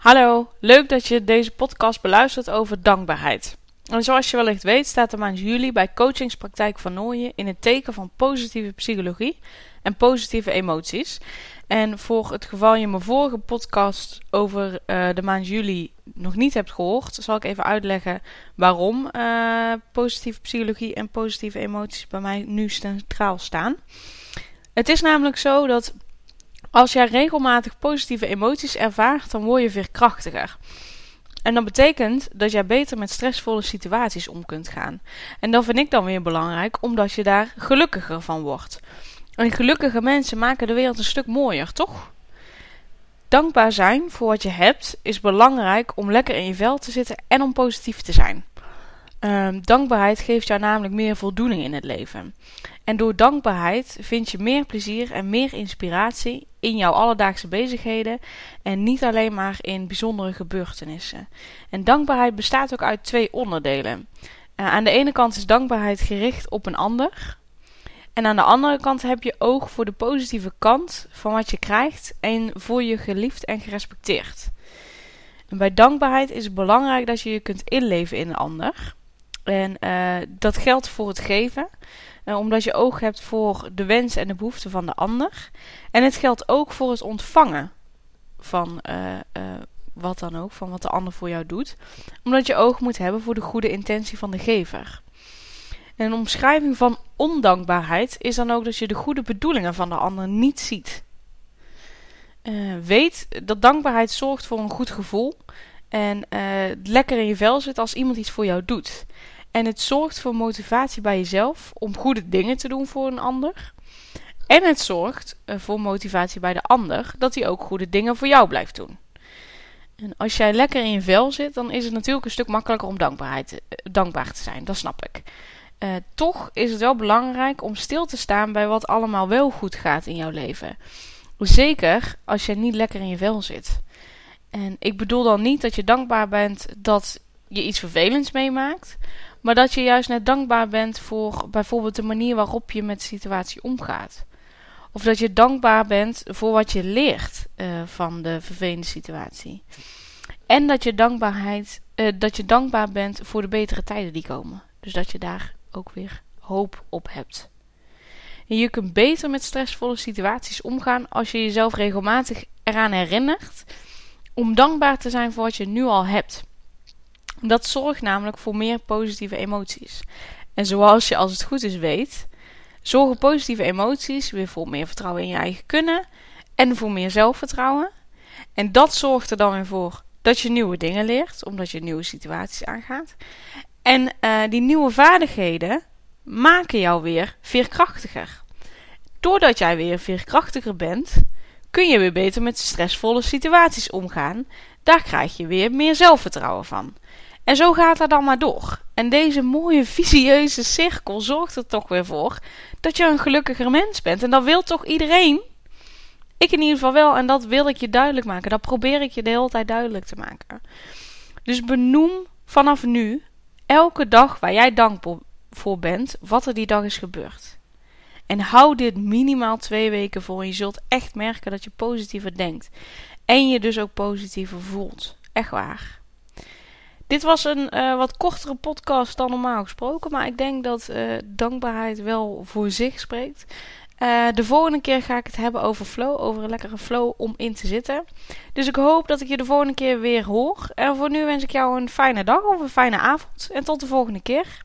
Hallo, leuk dat je deze podcast beluistert over dankbaarheid. En zoals je wellicht weet staat de maand juli bij Coachingspraktijk van Nooien in het teken van positieve psychologie en positieve emoties. En voor het geval je mijn vorige podcast over uh, de maand juli nog niet hebt gehoord, zal ik even uitleggen waarom uh, positieve psychologie en positieve emoties bij mij nu centraal staan. Het is namelijk zo dat als jij regelmatig positieve emoties ervaart, dan word je veerkrachtiger. En dat betekent dat jij beter met stressvolle situaties om kunt gaan. En dat vind ik dan weer belangrijk, omdat je daar gelukkiger van wordt. En gelukkige mensen maken de wereld een stuk mooier, toch? Dankbaar zijn voor wat je hebt is belangrijk om lekker in je vel te zitten en om positief te zijn. Um, dankbaarheid geeft jou namelijk meer voldoening in het leven. En door dankbaarheid vind je meer plezier en meer inspiratie in jouw alledaagse bezigheden en niet alleen maar in bijzondere gebeurtenissen. En dankbaarheid bestaat ook uit twee onderdelen. Uh, aan de ene kant is dankbaarheid gericht op een ander. En aan de andere kant heb je oog voor de positieve kant van wat je krijgt en voor je geliefd en gerespecteerd. En bij dankbaarheid is het belangrijk dat je je kunt inleven in een ander. En uh, dat geldt voor het geven, uh, omdat je oog hebt voor de wens en de behoeften van de ander. En het geldt ook voor het ontvangen van uh, wat dan ook, van wat de ander voor jou doet. Omdat je oog moet hebben voor de goede intentie van de gever. En een omschrijving van ondankbaarheid is dan ook dat je de goede bedoelingen van de ander niet ziet. weet dat dankbaarheid zorgt voor een goed gevoel en lekker in je vel zit als iemand iets voor jou doet. En het zorgt voor motivatie bij jezelf om goede dingen te doen voor een ander. En het zorgt uh, voor motivatie bij de ander dat hij ook goede dingen voor jou blijft doen. En als jij lekker in je vel zit, dan is het natuurlijk een stuk makkelijker om dankbaarheid, uh, dankbaar te zijn. Dat snap ik. Uh, toch is het wel belangrijk om stil te staan bij wat allemaal wel goed gaat in jouw leven. Zeker als je niet lekker in je vel zit. En ik bedoel dan niet dat je dankbaar bent dat je iets vervelends meemaakt. Maar dat je juist net dankbaar bent voor bijvoorbeeld de manier waarop je met de situatie omgaat. Of dat je dankbaar bent voor wat je leert uh, van de vervelende situatie. En dat je, dankbaarheid, uh, dat je dankbaar bent voor de betere tijden die komen. Dus dat je daar ook weer hoop op hebt. En je kunt beter met stressvolle situaties omgaan als je jezelf regelmatig eraan herinnert om dankbaar te zijn voor wat je nu al hebt. Dat zorgt namelijk voor meer positieve emoties. En zoals je als het goed is weet, zorgen positieve emoties weer voor meer vertrouwen in je eigen kunnen en voor meer zelfvertrouwen. En dat zorgt er dan weer voor dat je nieuwe dingen leert, omdat je nieuwe situaties aangaat. En uh, die nieuwe vaardigheden maken jou weer veerkrachtiger. Doordat jij weer veerkrachtiger bent, kun je weer beter met stressvolle situaties omgaan. Daar krijg je weer meer zelfvertrouwen van. En zo gaat dat dan maar door. En deze mooie visieuze cirkel zorgt er toch weer voor dat je een gelukkiger mens bent. En dat wil toch iedereen? Ik in ieder geval wel. En dat wil ik je duidelijk maken. Dat probeer ik je de hele tijd duidelijk te maken. Dus benoem vanaf nu elke dag waar jij dankbaar voor bent, wat er die dag is gebeurd. En hou dit minimaal twee weken voor. En je zult echt merken dat je positiever denkt. En je dus ook positiever voelt. Echt waar. Dit was een uh, wat kortere podcast dan normaal gesproken. Maar ik denk dat uh, dankbaarheid wel voor zich spreekt. Uh, de volgende keer ga ik het hebben over flow. Over een lekkere flow om in te zitten. Dus ik hoop dat ik je de volgende keer weer hoor. En voor nu wens ik jou een fijne dag of een fijne avond. En tot de volgende keer.